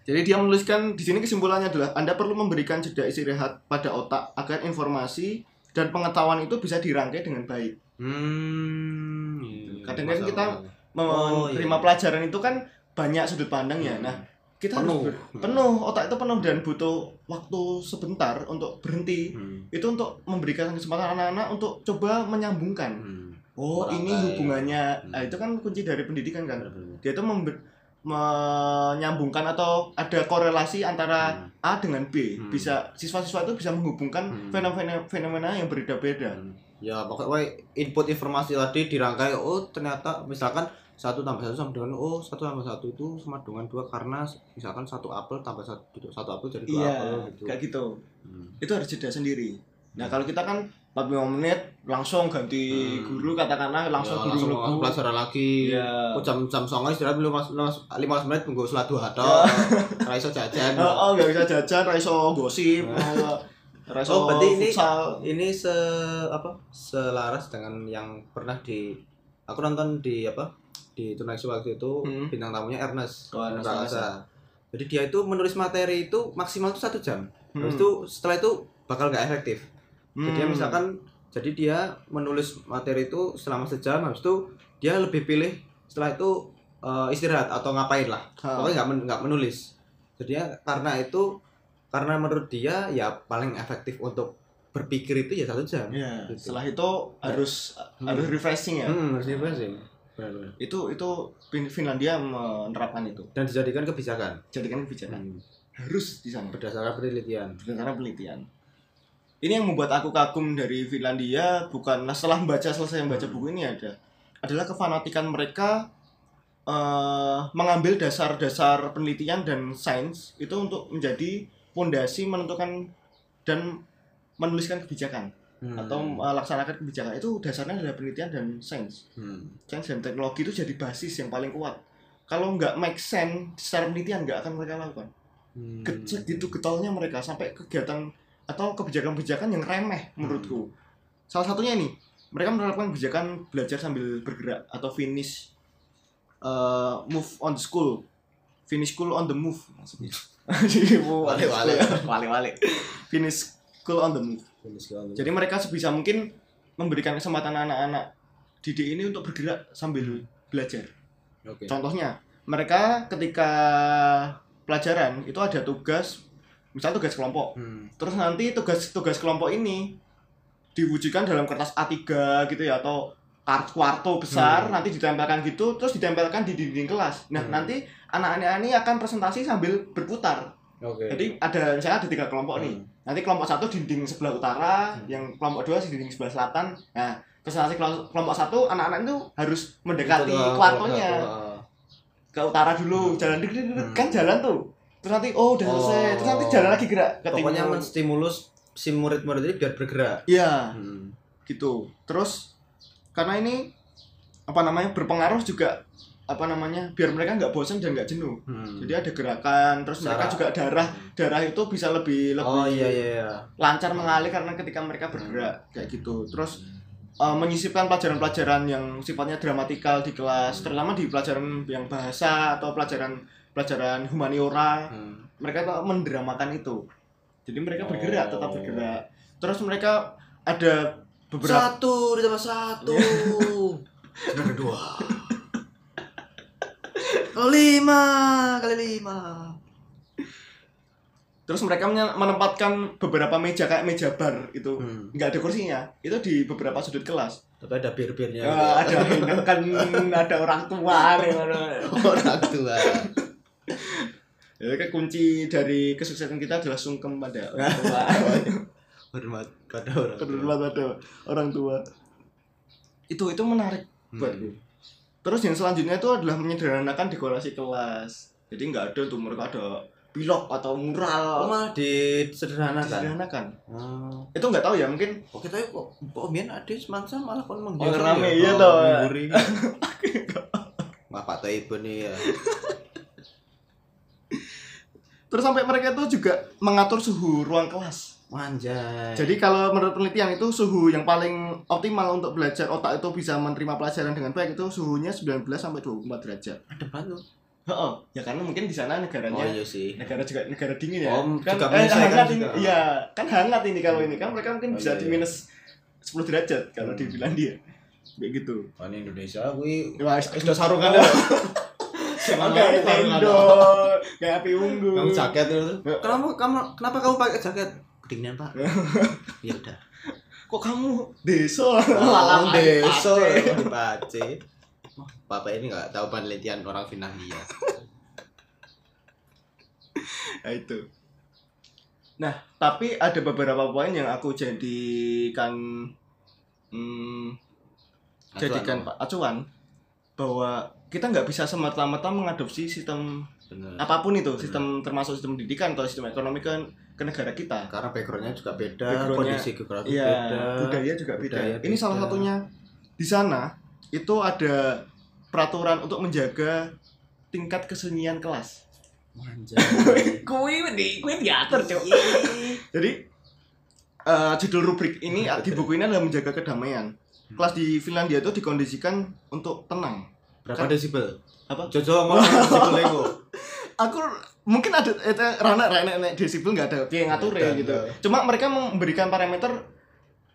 Jadi dia menuliskan di sini kesimpulannya adalah Anda perlu memberikan jeda istirahat pada otak agar informasi dan pengetahuan itu bisa dirangkai dengan baik. Hmm. iya, Kadang kan kita Oh, Menerima iya. pelajaran itu kan banyak sudut pandang ya. Hmm. Nah, kita Penuh. harus ber- penuh, otak itu penuh dan butuh waktu sebentar untuk berhenti. Hmm. Itu untuk memberikan kesempatan anak-anak untuk coba menyambungkan. Hmm. Oh, ini Merangkai. hubungannya. Hmm. Nah, itu kan kunci dari pendidikan kan. Benar-benar. Dia itu member- menyambungkan atau ada korelasi antara Hmm. A dengan B. Hmm. Bisa siswa-siswa itu bisa menghubungkan Hmm. fenomena fenomena yang berbeda-beda. Hmm. Ya pokoknya input informasi tadi dirangkai oh ternyata misalkan satu tambah satu sama dengan oh satu tambah satu itu sama dengan dua karena misalkan satu apel tambah satu satu apel jadi dua Iya, apel gitu. kayak gitu. Hmm. itu harus jeda sendiri. Nah kalau kita kan 45 menit langsung ganti Hmm. guru katakanlah langsung Ya, guru langsung lebu. pelajaran lagi. Iya. Oh, jam jam songo istirahat lima lima menit tunggu sholat duha tok. Ora iso jajan. Oh, oh bisa jajan, raiso gosip, raiso Oh, berarti ini- futsal. Ini se apa? Selaras dengan yang pernah di aku nonton di apa? Di Tunai waktu itu Hmm. bintang tamunya Ernest. Oh, Ernest Prakasa. Jadi dia itu menulis materi itu maksimal itu satu jam. Hmm. itu setelah itu bakal nggak efektif. Jadi Hmm. misalkan jadi dia menulis materi itu selama sejam habis itu dia lebih pilih setelah itu eh, istirahat atau ngapain lah. Pokoknya nggak men- nggak menulis. Jadi ya, karena itu karena menurut dia ya paling efektif untuk berpikir itu ya satu jam. Ya, Gitu. setelah itu harus Hmm. harus refreshing ya. Hmm, harus refreshing. Benar-benar. Itu itu Fin- Finlandia menerapkan itu. Dan dijadikan kebijakan. Jadikan kebijakan. Hmm, Harus di sana. berdasarkan penelitian. berdasarkan penelitian. Ini yang membuat aku kagum dari Finlandia bukan nah, setelah membaca selesai membaca Hmm. buku ini ada adalah kefanatikan mereka eh, mengambil dasar-dasar penelitian dan sains itu untuk menjadi pondasi menentukan dan menuliskan kebijakan Hmm. atau melaksanakan kebijakan itu dasarnya adalah penelitian dan sains. Hmm. Sains dan teknologi itu jadi basis yang paling kuat. Kalau nggak make sense secara penelitian nggak akan mereka lakukan Hmm. kecil gitu getolnya mereka sampai kegiatan atau kebijakan-kebijakan yang remeh menurutku. Salah satunya ini, mereka menerapkan kebijakan belajar sambil bergerak atau finish uh, move on the school. Finish school on the move maksudnya. The Wale-wale. school. Wale-wale. Finish school on the move. Jadi mereka sebisa mungkin memberikan kesempatan anak-anak didik ini untuk bergerak sambil belajar. Oke. Contohnya, mereka ketika pelajaran itu ada tugas, misal tugas kelompok. Hmm. Terus nanti tugas-tugas kelompok ini diwujudkan dalam kertas A3 gitu ya atau kuarto besar Hmm. nanti ditempelkan gitu terus ditempelkan di dinding kelas. Nah, Hmm. nanti anak-anak ini akan presentasi sambil berputar. Oke. Jadi ada misalnya ada tiga kelompok nih. Hmm. Nanti kelompok satu dinding sebelah utara, Hmm. yang kelompok dua di dinding sebelah selatan. Nah, presentasi kelompok satu anak-anak itu harus mendekati Betul, kuartonya ke utara dulu jalan dikit dikit Hmm. kan jalan tuh terus nanti oh udah selesai Oh. terus nanti jalan lagi gerak ke Pokoknya menstimulus si murid-murid ini biar bergerak. iya Hmm. gitu terus karena ini apa namanya berpengaruh juga apa namanya biar mereka nggak bosan dan nggak jenuh. Hmm. jadi ada gerakan terus mereka juga darah darah itu bisa lebih lebih Oh iya iya. lancar mengalir karena ketika mereka bergerak kayak gitu. Terus uh, menyisipkan pelajaran-pelajaran yang sifatnya dramatikal di kelas terutama di pelajaran yang bahasa atau pelajaran pelajaran humaniora. Hmm. mereka tuh mendramakan itu. Jadi mereka Oh. bergerak tetap bergerak. Terus mereka ada beberapa Satu ditambah satu. Kedua. Kali lima kali lima. terus mereka menempatkan beberapa meja kayak meja bar itu Hmm. nggak ada kursinya itu di beberapa sudut kelas Tapi ada bir-birnya. Eh, ada kan ada orang tua nih orang tua. ya kan kunci dari kesuksesan kita adalah sungkem pada orang tua Hormat pada orang tua. terhormat pada orang tua itu itu menarik Hmm. buatku terus yang selanjutnya itu adalah menyederhanakan dekorasi kelas jadi nggak ada tuh mereka ada pilok atau Oh, mural malah disederhanakan. disederhanakan Oh. itu nggak tahu ya mungkin Oke, tapi kok kok biyen ade semansa malah kon Oh, menghias. rame, iya toh. Wah, Pak Taib nih ya. terus sampai mereka itu juga mengatur suhu ruang kelas Manjay. jadi kalau menurut penelitian itu suhu yang paling optimal untuk belajar otak itu bisa menerima pelajaran dengan baik itu suhunya 19 sampai 24 derajat ada batu. Heeh, ya karena mungkin di sana Oh negaranya iya sih. negara juga negara dingin ya. Oh, kan juga eh, hangat ini. juga. Iya, kan hangat ini kalau ini kan mereka mungkin Oh, bisa iya, di iya. minus 10 derajat kalau di Hmm. Finlandia. Kayak gitu. Kan Indonesia kuwi sudah sarungan ya. Oke, tendo, kayak api unggun. Kamu jaket itu. Kenapa kamu kenapa kamu pakai jaket? Kedinginan, Pak. Ya udah. Kok kamu desa? Oh, desa Aceh. di Pace. Wah, Bapak ini nggak tahu penelitian orang Finlandia. Nah, itu. Nah, tapi ada beberapa poin yang aku jadikan hmm, jadikan pak acuan bahwa kita nggak bisa semata-mata mengadopsi sistem Bener. apa pun itu Benar. sistem termasuk sistem pendidikan atau sistem ekonomi ke, ke negara kita Karena backgroundnya juga beda, Backgroundnya- kondisi geografi iya beda. budaya juga beda budaya ini salah beda. satunya di sana itu ada peraturan untuk menjaga tingkat kesenian kelas Manjay. kui di kui diatur cok jadi eh, judul rubrik ini di buku ini adalah menjaga kedamaian kelas di Finlandia itu dikondisikan untuk tenang Berapa desibel? Apa? Jojo ngomong desibel aku mungkin ada itu rana rana rana desibel nggak ada yang ngatur ya gitu. cuma mereka memberikan parameter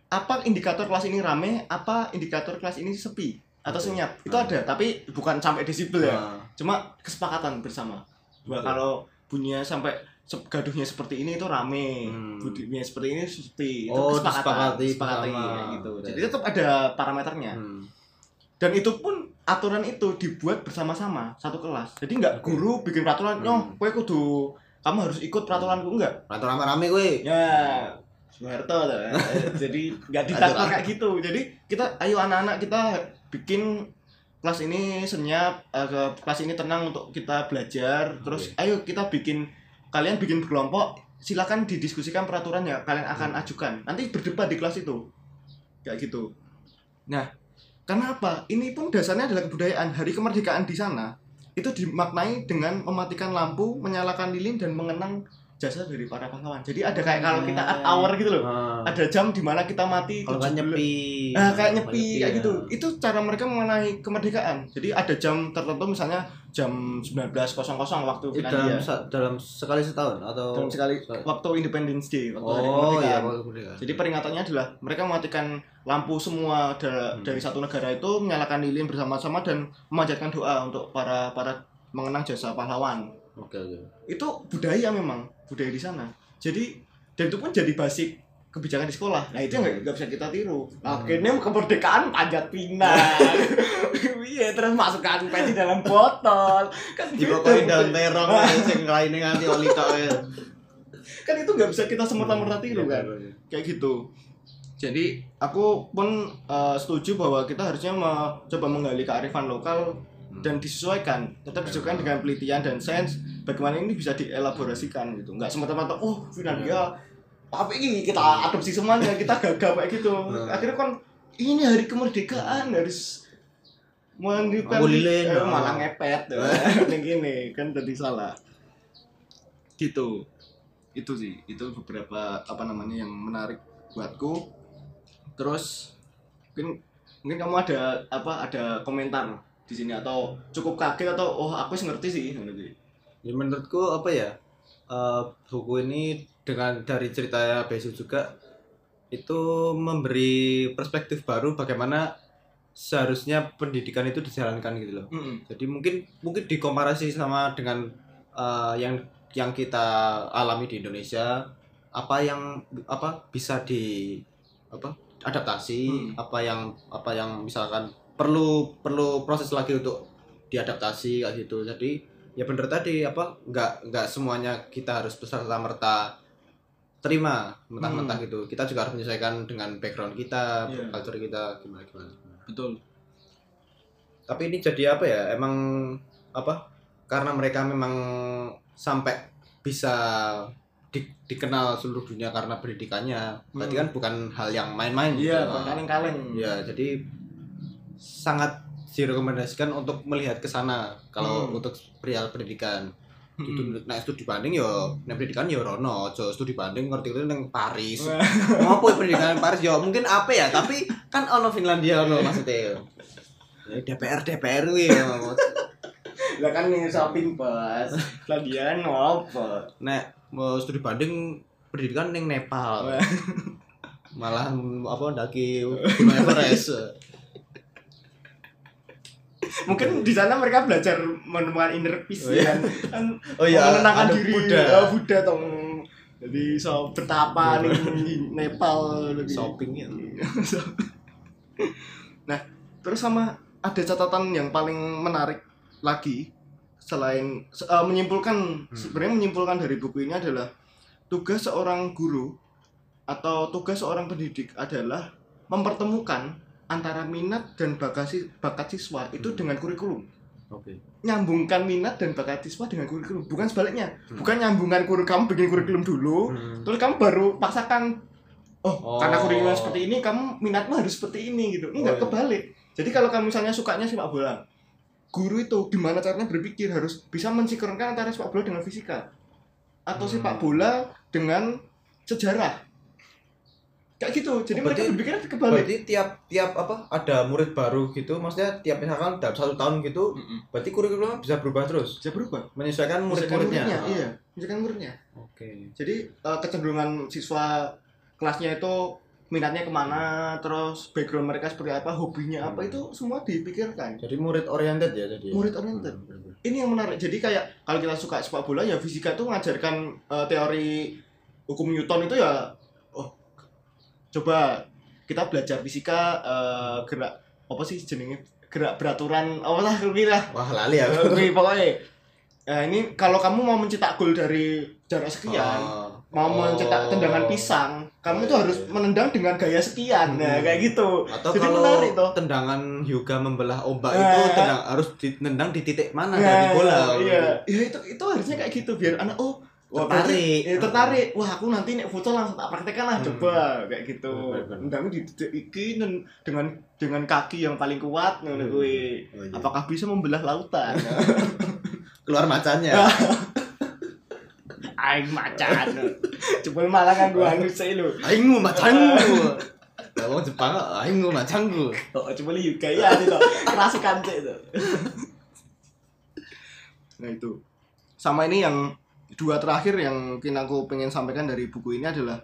apa indikator kelas ini rame apa indikator kelas ini sepi atau senyap. Itu Ah. ada tapi bukan sampai desibel ya. Nah, cuma kesepakatan bersama. Betul. kalau bunyinya sampai gaduhnya seperti ini itu rame. Hmm. bunyinya seperti ini sepi. Itu Oh, kesepakatan disepakati disepakati bersama. kayak gitu. Jadi tetap ada parameternya. Hmm. dan itu pun aturan itu dibuat bersama-sama satu kelas. Jadi nggak guru bikin peraturan Hmm. oh kowe kudu kamu harus ikut peraturanku. Enggak. Ratu rame-rame gue. ya Soeharto jadi nggak ditakur Aturan. kayak gitu. Jadi kita ayo anak-anak kita bikin kelas ini senyap ke kelas ini tenang untuk kita belajar. Terus ayo kita bikin kalian bikin berkelompok silakan didiskusikan peraturan yang kalian akan Hmm. ajukan. Nanti berdebat di kelas itu. Kayak gitu. Nah karena apa? Ini pun dasarnya adalah kebudayaan. Hari kemerdekaan di sana itu dimaknai dengan mematikan lampu menyalakan lilin dan mengenang jasa dari para pahlawan jadi ada kayak kalau kita at hour gitu loh Ah. ada jam di mana kita mati Kalau 17 nyepi. Nah, kayak nyepi kayak ya. gitu. Itu cara mereka mengenai kemerdekaan. Jadi ada jam tertentu misalnya jam 19.00 waktu dalam Finlandia. sa- dalam sekali setahun atau Dalam sekali waktu Independence Day, waktu hari Oh kemerdekaan. iya, kemerdekaan. Jadi peringatannya adalah mereka mematikan lampu semua da- Hmm. dari satu negara itu menyalakan lilin bersama-sama dan memanjatkan doa untuk para para mengenang jasa pahlawan. Oke oke. Itu budaya memang, budaya di sana. Jadi dan itu pun jadi basic kebijakan di sekolah. Nah, itu yang nggak bisa kita tiru. Hmm. Akhirnya kemerdekaan panjat pinang. Iya, terus masukkan peci dalam botol. Kan gitu. Dipokokin daun terong sing lainnya nganti oli tok ya. Kan itu nggak bisa kita semerta-merta tiru kan. Iya, iya. kayak gitu jadi aku pun eh, setuju bahwa kita harusnya mencoba menggali kearifan lokal dan disesuaikan tetap disesuaikan dengan penelitian dan sains bagaimana ini bisa dielaborasikan gitu. Nggak semata-mata oh Finlandia tapi ini kita adopsi semuanya kita gagap kayak gitu. Nah. akhirnya kan ini hari kemerdekaan harus menunjukkan eh, malah ngepet yang gini kan jadi salah. Gitu. Itu sih itu beberapa apa namanya yang menarik buatku. Terus mungkin mungkin kamu ada apa ada komentar di sini atau cukup kaget atau oh aku sih ngerti sih ngono kuwi. Ya menurutku apa ya? eh, buku ini dengan dari ceritanya Besu juga itu memberi perspektif baru bagaimana seharusnya pendidikan itu dijalankan gitu loh. Mm-mm. Jadi mungkin mungkin dikomparasi sama dengan eh, yang yang kita alami di Indonesia apa yang apa bisa di apa adaptasi Hmm. apa yang apa yang misalkan perlu perlu proses lagi untuk diadaptasi kayak gitu. Jadi ya bener tadi apa nggak nggak semuanya kita harus beserta merta terima mentah-mentah gitu. Kita juga harus menyesuaikan dengan background kita Iya. culture kita gimana gimana betul. Tapi ini jadi apa ya emang apa karena mereka memang sampai bisa di- dikenal seluruh dunia karena pendidikannya. Tadi Hmm. kan bukan hal yang main-main iya gitu. kaleng-kaleng. Ya jadi sangat direkomendasikan untuk melihat ke sana kalau Hmm. untuk perihal pendidikan. Hmm. itu nah studi banding yo nek pendidikan yo rono aja studi banding ngerti itu nang Paris. Apa pendidikan Paris? Yo mungkin apa ya tapi kan ono Finlandia ono maksudnya ya, DPR DPR kuwi ya. lah kan nih shopping pas ladian ngopo nek mau studi banding pendidikan ning Nepal. Malah apa ndaki Gunung Everest mungkin di sana mereka belajar menemukan inner peace Oh, iya. kan? Kan oh iya menenangkan ada diri. Buddha. Oh, Buddha tong. Jadi so betapa nih di Nepal lebih. Shopping ya nah terus sama ada catatan yang paling menarik lagi selain se- eh, menyimpulkan sebenarnya menyimpulkan dari buku ini adalah tugas seorang guru atau tugas seorang pendidik adalah mempertemukan antara minat dan bakat si- bakat siswa itu Hmm. dengan kurikulum oke nyambungkan minat dan bakat siswa dengan kurikulum bukan sebaliknya Hmm. bukan nyambungkan kurikulum kamu bikin kurikulum dulu terus kamu baru paksakan oh, Oh. karena kurikulum seperti ini kamu minatmu harus seperti ini gitu enggak Oh, iya. kebalik jadi kalau kamu misalnya sukanya sepak bola guru itu gimana caranya berpikir harus bisa mensinkronkan antara sepak bola dengan fisika atau Hmm. sepak bola dengan sejarah kayak gitu. Jadi Oh, berarti- mereka berpikir kebalik. berarti tiap tiap apa ada murid baru gitu maksudnya tiap misalkan dalam satu tahun gitu Mm-mm. berarti kurikulumnya bisa berubah terus? Bisa berubah. Menyesuaikan murid-muridnya. iya. Menyesuaikan muridnya. Oke. Jadi eh, kecenderungan siswa kelasnya itu minatnya ke mana terus background mereka seperti apa hobinya apa Hmm. itu semua dipikirkan. Jadi murid oriented ya jadi Murid oriented. Hmm, ini yang menarik. Jadi kayak kalau kita suka sepak bola ya fisika itu mengajarkan eh, teori hukum Newton itu ya coba kita belajar fisika eh, gerak apa sih jenenge gerak beraturan apa lah kuwi lah wah lali ya Kuwi pokoknya Nah, ini kalau kamu mau mencetak gol dari jarak sekian, Oh. mau Oh. mencetak tendangan pisang, kamu Oh, tuh iya, harus iya. menendang dengan gaya sekian. Nah, Hmm. kayak gitu. atau Jadi kalau menarik toh. tendangan yoga membelah ombak Nah. itu tendang harus ditendang di titik mana Nah, dari bola Iya, ya itu itu harusnya kayak gitu biar anak oh wah, Tertarik. berarti- ya, tertarik. Wah, aku nanti nek futsal langsung tak praktekkan lah Hmm. coba kayak gitu. Bener-bener. Tendang di titik iki dengan dengan kaki yang paling kuat ngono Hmm. kuwi. Oh, iya. Apakah bisa membelah lautan? keluar macannya Aing macan. Coba malah kan gua anu sih lu. aingmu macanku Lah wong Jepang aingmu macanku Oh, coba lihat gaya itu. Kerasukan sih itu. Nah itu. Sama ini yang dua terakhir yang mungkin aku pengen sampaikan dari buku ini adalah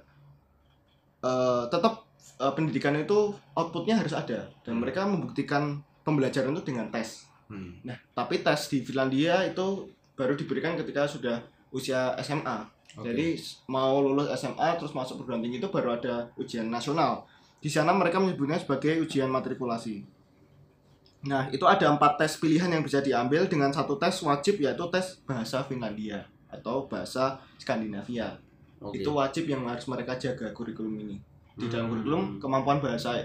eh tetap eh, pendidikan itu outputnya harus ada dan Hmm. mereka membuktikan pembelajaran itu dengan tes. Hmm. Nah, tapi tes di Finlandia itu baru diberikan ketika sudah usia SMA. Oke. Jadi mau lulus SMA terus masuk perguruan tinggi itu baru ada ujian nasional. Di sana mereka menyebutnya sebagai ujian matrikulasi. Nah, itu ada empat tes pilihan yang bisa diambil dengan satu tes wajib yaitu tes bahasa Finlandia atau bahasa Skandinavia. Oke. Itu wajib yang harus mereka jaga kurikulum ini. Di dalam Hmm. kurikulum kemampuan bahasa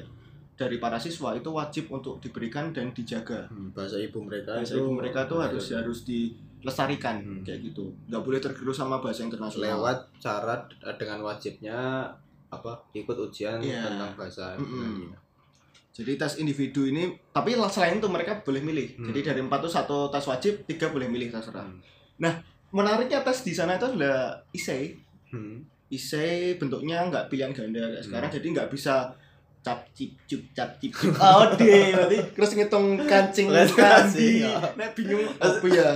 dari para siswa itu wajib untuk diberikan dan dijaga Hmm, bahasa ibu mereka bahasa ibu mereka tuh harus harus dilestarikan Hmm. kayak gitu nggak boleh tergerus sama bahasa internasional lewat cara dengan wajibnya apa ikut ujian Iya. tentang bahasa Mm-mm. Finlandia. jadi tes individu ini tapi selain itu mereka boleh milih Hmm. jadi dari empat tuh satu tes wajib tiga boleh milih terserah Hmm. Menariknya tes di sana itu adalah isei Hmm. isei bentuknya nggak pilihan ganda kayak Hmm. sekarang jadi nggak bisa cap cip cup cap cip cup oh deh berarti terus ngitung kancing Kancing, kandi nah bingung apa ya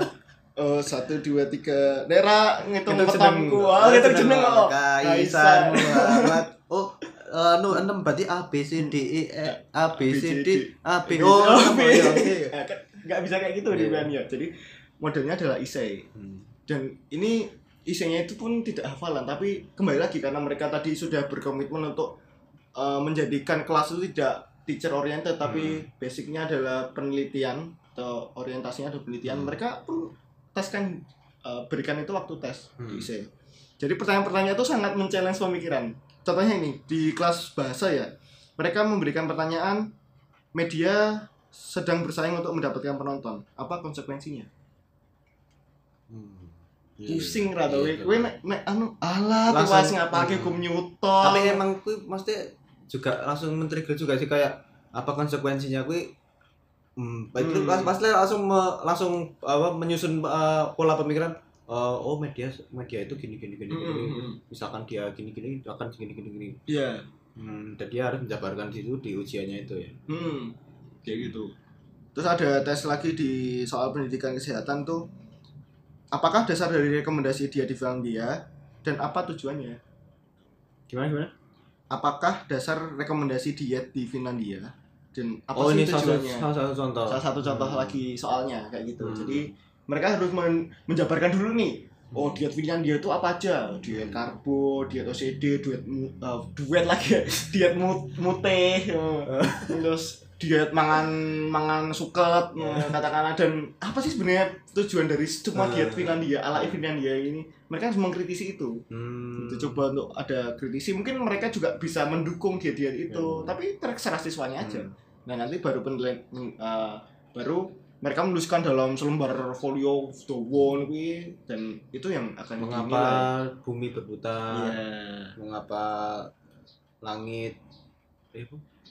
Oh, satu, dua, tiga. Nera ngitung Itu petamku. Oh, ngitung jeneng kok. Kaisan Muhammad. Oh, anu enam berarti A B C D E E A B C D A B Oh, Oh. Ya, nggak bisa kayak gitu di Iya. ya. Jadi modelnya adalah isei Hmm. Dan ini isinya itu pun tidak hafalan tapi kembali lagi karena mereka tadi sudah berkomitmen untuk uh, menjadikan kelas itu tidak teacher oriented tapi basicnya adalah penelitian atau orientasinya adalah penelitian Hmm. mereka pun tes kan uh, berikan itu waktu tes Hmm. di IC. jadi pertanyaan-pertanyaan itu sangat men-challenge pemikiran contohnya ini di kelas bahasa ya mereka memberikan pertanyaan media sedang bersaing untuk mendapatkan penonton apa konsekuensinya Hmm. Iya. pusing ra to Iya, kowe mek mek anu alah Langsung- tuwas ngapake Hmm. hukum Newton tapi emang kuwi mesti juga langsung men-trigger juga sih kayak apa konsekuensinya kuwi hmm, itu Hmm. pas pas langsung me- langsung apa menyusun uh, pola pemikiran uh, oh media media itu gini gini gini, Hmm, gini. hmm, hmm. misalkan dia gini gini akan gini gini gini iya hmm, dan dia harus menjabarkan di situ di ujiannya itu ya hmm kayak gitu terus ada tes lagi di soal pendidikan kesehatan tuh apakah dasar dari rekomendasi dia di Finlandia? Dan apa tujuannya? Gimana gimana? Apakah dasar rekomendasi diet di Finlandia? Dan apa oh sih ini salah, tujuannya? salah satu contoh. Salah satu contoh Hmm. lagi soalnya kayak gitu. Hmm. jadi mereka harus men- menjabarkan dulu nih. Oh diet Finlandia itu apa aja? Diet Hmm. karbo diet OCD diet mu- eh, duet lagi ya. diet mut mute eh, terus diet mangan mangan suket eh, katakanlah dan apa sih sebenarnya tujuan dari semua diet Hmm. Finlandia ala Finlandia ini mereka harus mengkritisi itu hmm. itu coba untuk ada kritisi mungkin mereka juga bisa mendukung diet-diet itu Hmm. tapi terserah siswanya aja Hmm. nah nanti baru penilaian eh, baru mereka menuliskan dalam selembar folio dawa kuwi dan itu yang akan mengapa dinilai. bumi berputar Iya, mengapa langit eh?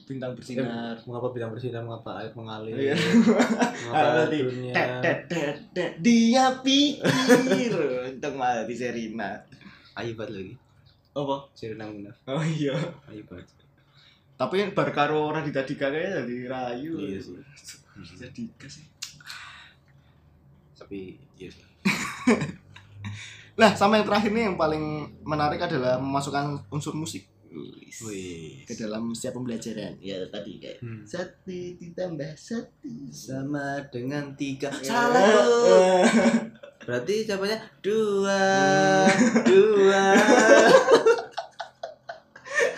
Bintang bersinar. mengapa bintang bersinar? Mengapa air mengalir? Iya. mengapa dunia tet, tet, tet, tet, dia pikir. Untuk mati Serina ayu banget lagi. Apa? Serena Munaf. Oh iya. Banget tapi bar karo Radita Dika kayaknya jadi rayu. Iya sih. Jadi Dika sih. Tapi iya sih. Nah, sama yang terakhir nih yang paling menarik adalah memasukkan unsur musik ke dalam setiap pembelajaran. Ya tadi kayak Hmm. satu ditambah satu sama dengan tiga Ya. salah tuh berarti jawabannya dua dua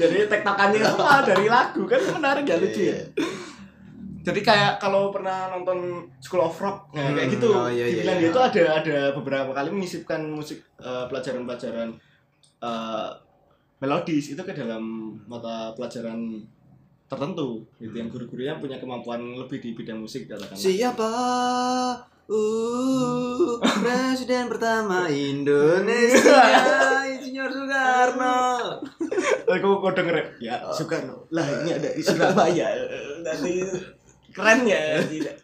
Jadi tektokannya itu malah dari lagu kan menarik ya lucu ya. Jadi kayak kalau pernah nonton School of Rock nah, kayak Hmm, gitu. oh, iya, di iya, Finlandia iya. itu ada ada beberapa kali menyisipkan musik eh, pelajaran-pelajaran eh, melodis itu ke dalam mata pelajaran tertentu gitu yang guru-gurunya punya kemampuan lebih di bidang musik katakanlah. siapa uh presiden pertama Indonesia Insinyur Soekarno Aku kok denger ya Soekarno. Lah ini ada di Surabaya. Nanti keren ya. tidak.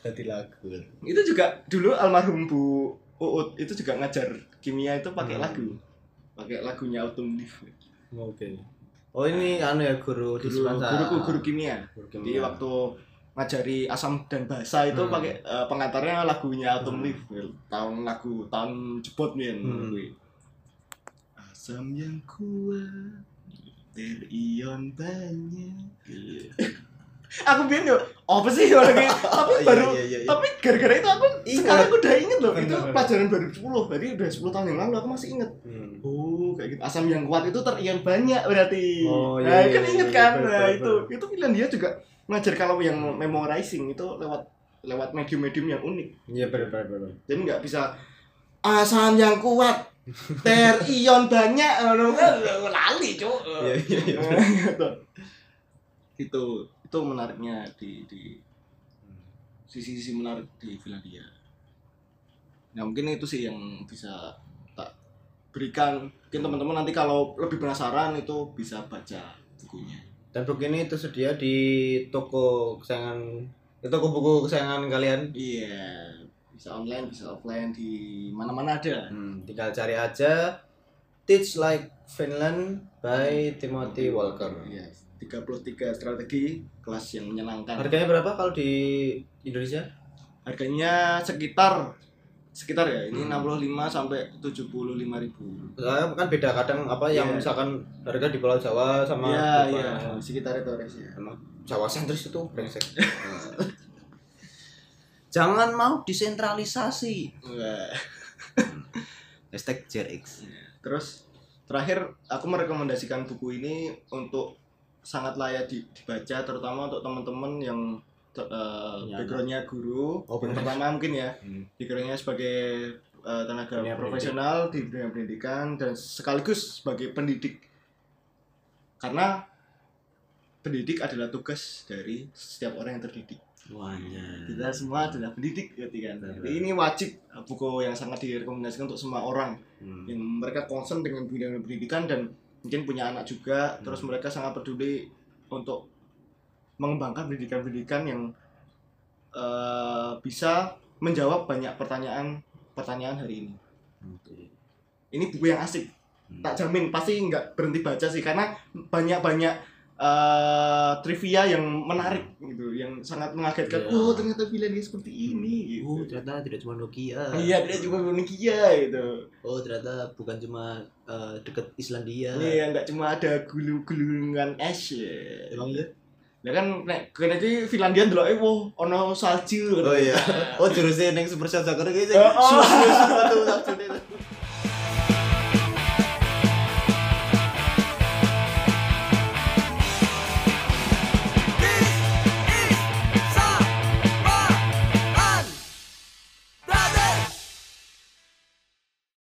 Ganti lagu Itu juga dulu almarhum Bu Uut itu juga ngajar kimia itu pakai Hmm. lagu. Pakai lagunya Autumn Leaf. oke oh ini anu ya guru di Guru guruku guru kimia. Guru Jadi kimia. waktu ngajari asam dan bahasa itu Hmm. pakai eh, pengantarnya lagunya Autumn Hmm. Leaf. Tahun lagu tahun jebot nih. Hmm. Asam yang kuat terion banyak. Aku biar yo apa sih orang kayak tapi Iya, baru iya, iya, iya. tapi gara-gara itu aku Ingat. sekarang aku udah inget loh itu Bener. pelajaran 2010 berarti udah 10 tahun yang lalu aku masih inget Hmm. oh kayak gitu. Asam yang kuat itu terion banyak berarti. Oh, iya, nah iya, kan iya, inget iya, kan? bener, nah itu. itu pilihan dia juga ngajar kalau yang memorizing itu lewat lewat medium-medium yang unik. Iya benar benar benar jadi nggak bisa asam yang kuat terion banyak. Kan lali cuk. Iya iya iya gitu. Itu menariknya di di sisi-sisi menarik di Finlandia. Nah mungkin itu sih yang bisa tak berikan. Mungkin teman-teman nanti kalau lebih penasaran itu bisa baca bukunya. dan buku ini tersedia di toko kesayangan di toko buku kesayangan kalian Iya, bisa online, bisa offline di mana-mana ada. Hmm, tinggal cari aja Teach Like Finland by Timothy Walker. Iya, 33 strategi kelas yang menyenangkan. Harganya berapa kalau di Indonesia? Harganya sekitar sekitar ya, ini Hmm. 65 sampai 75 ribu. Soalnya kan beda kadang apa yang Iya. misalkan harga di Pulau Jawa sama Iya, di iya, Pulau- sekitar itu ya. Emang Jawa sentris itu brengsek. Jangan mau desentralisasi. Wah. Ya Hashtag JRX. Terus terakhir aku merekomendasikan buku ini untuk sangat layak di- dibaca terutama untuk teman-teman yang Punya backgroundnya guru. Oh, yang pertama mungkin ya. Hmm. backgroundnya sebagai eh, tenaga Dunia profesional di dunia pendidikan dan sekaligus sebagai pendidik. Karena pendidik adalah tugas dari setiap orang yang terdidik. Wahnya. kita semua adalah pendidik berarti kan. Jadi ini wajib buku yang sangat direkomendasikan untuk semua orang. Hmm. yang mereka concern dengan bidang pendidikan dan mungkin punya anak juga Hmm. terus mereka sangat peduli untuk mengembangkan pendidikan-pendidikan yang eh, bisa menjawab banyak pertanyaan pertanyaan hari ini Oke. ini buku yang asik Hmm. tak jamin pasti nggak berhenti baca sih karena banyak-banyak eh, trivia yang menarik gitu yang sangat mengagetkan Iya. oh ternyata pilihannya seperti ini Oh, gitu ternyata tidak cuma Nokia. iya dia juga Nokia gitu Oh, ternyata bukan cuma eh, deket Islandia. Iya, nggak cuma ada gulu-gulungan es ya. Emang iya? Ya kan nek kene iki Finlandia ndeloke wo ono salju. Oh iya. Oh, jurusnya yang Super Shot Soccer gitu. Oh, oh. Salju.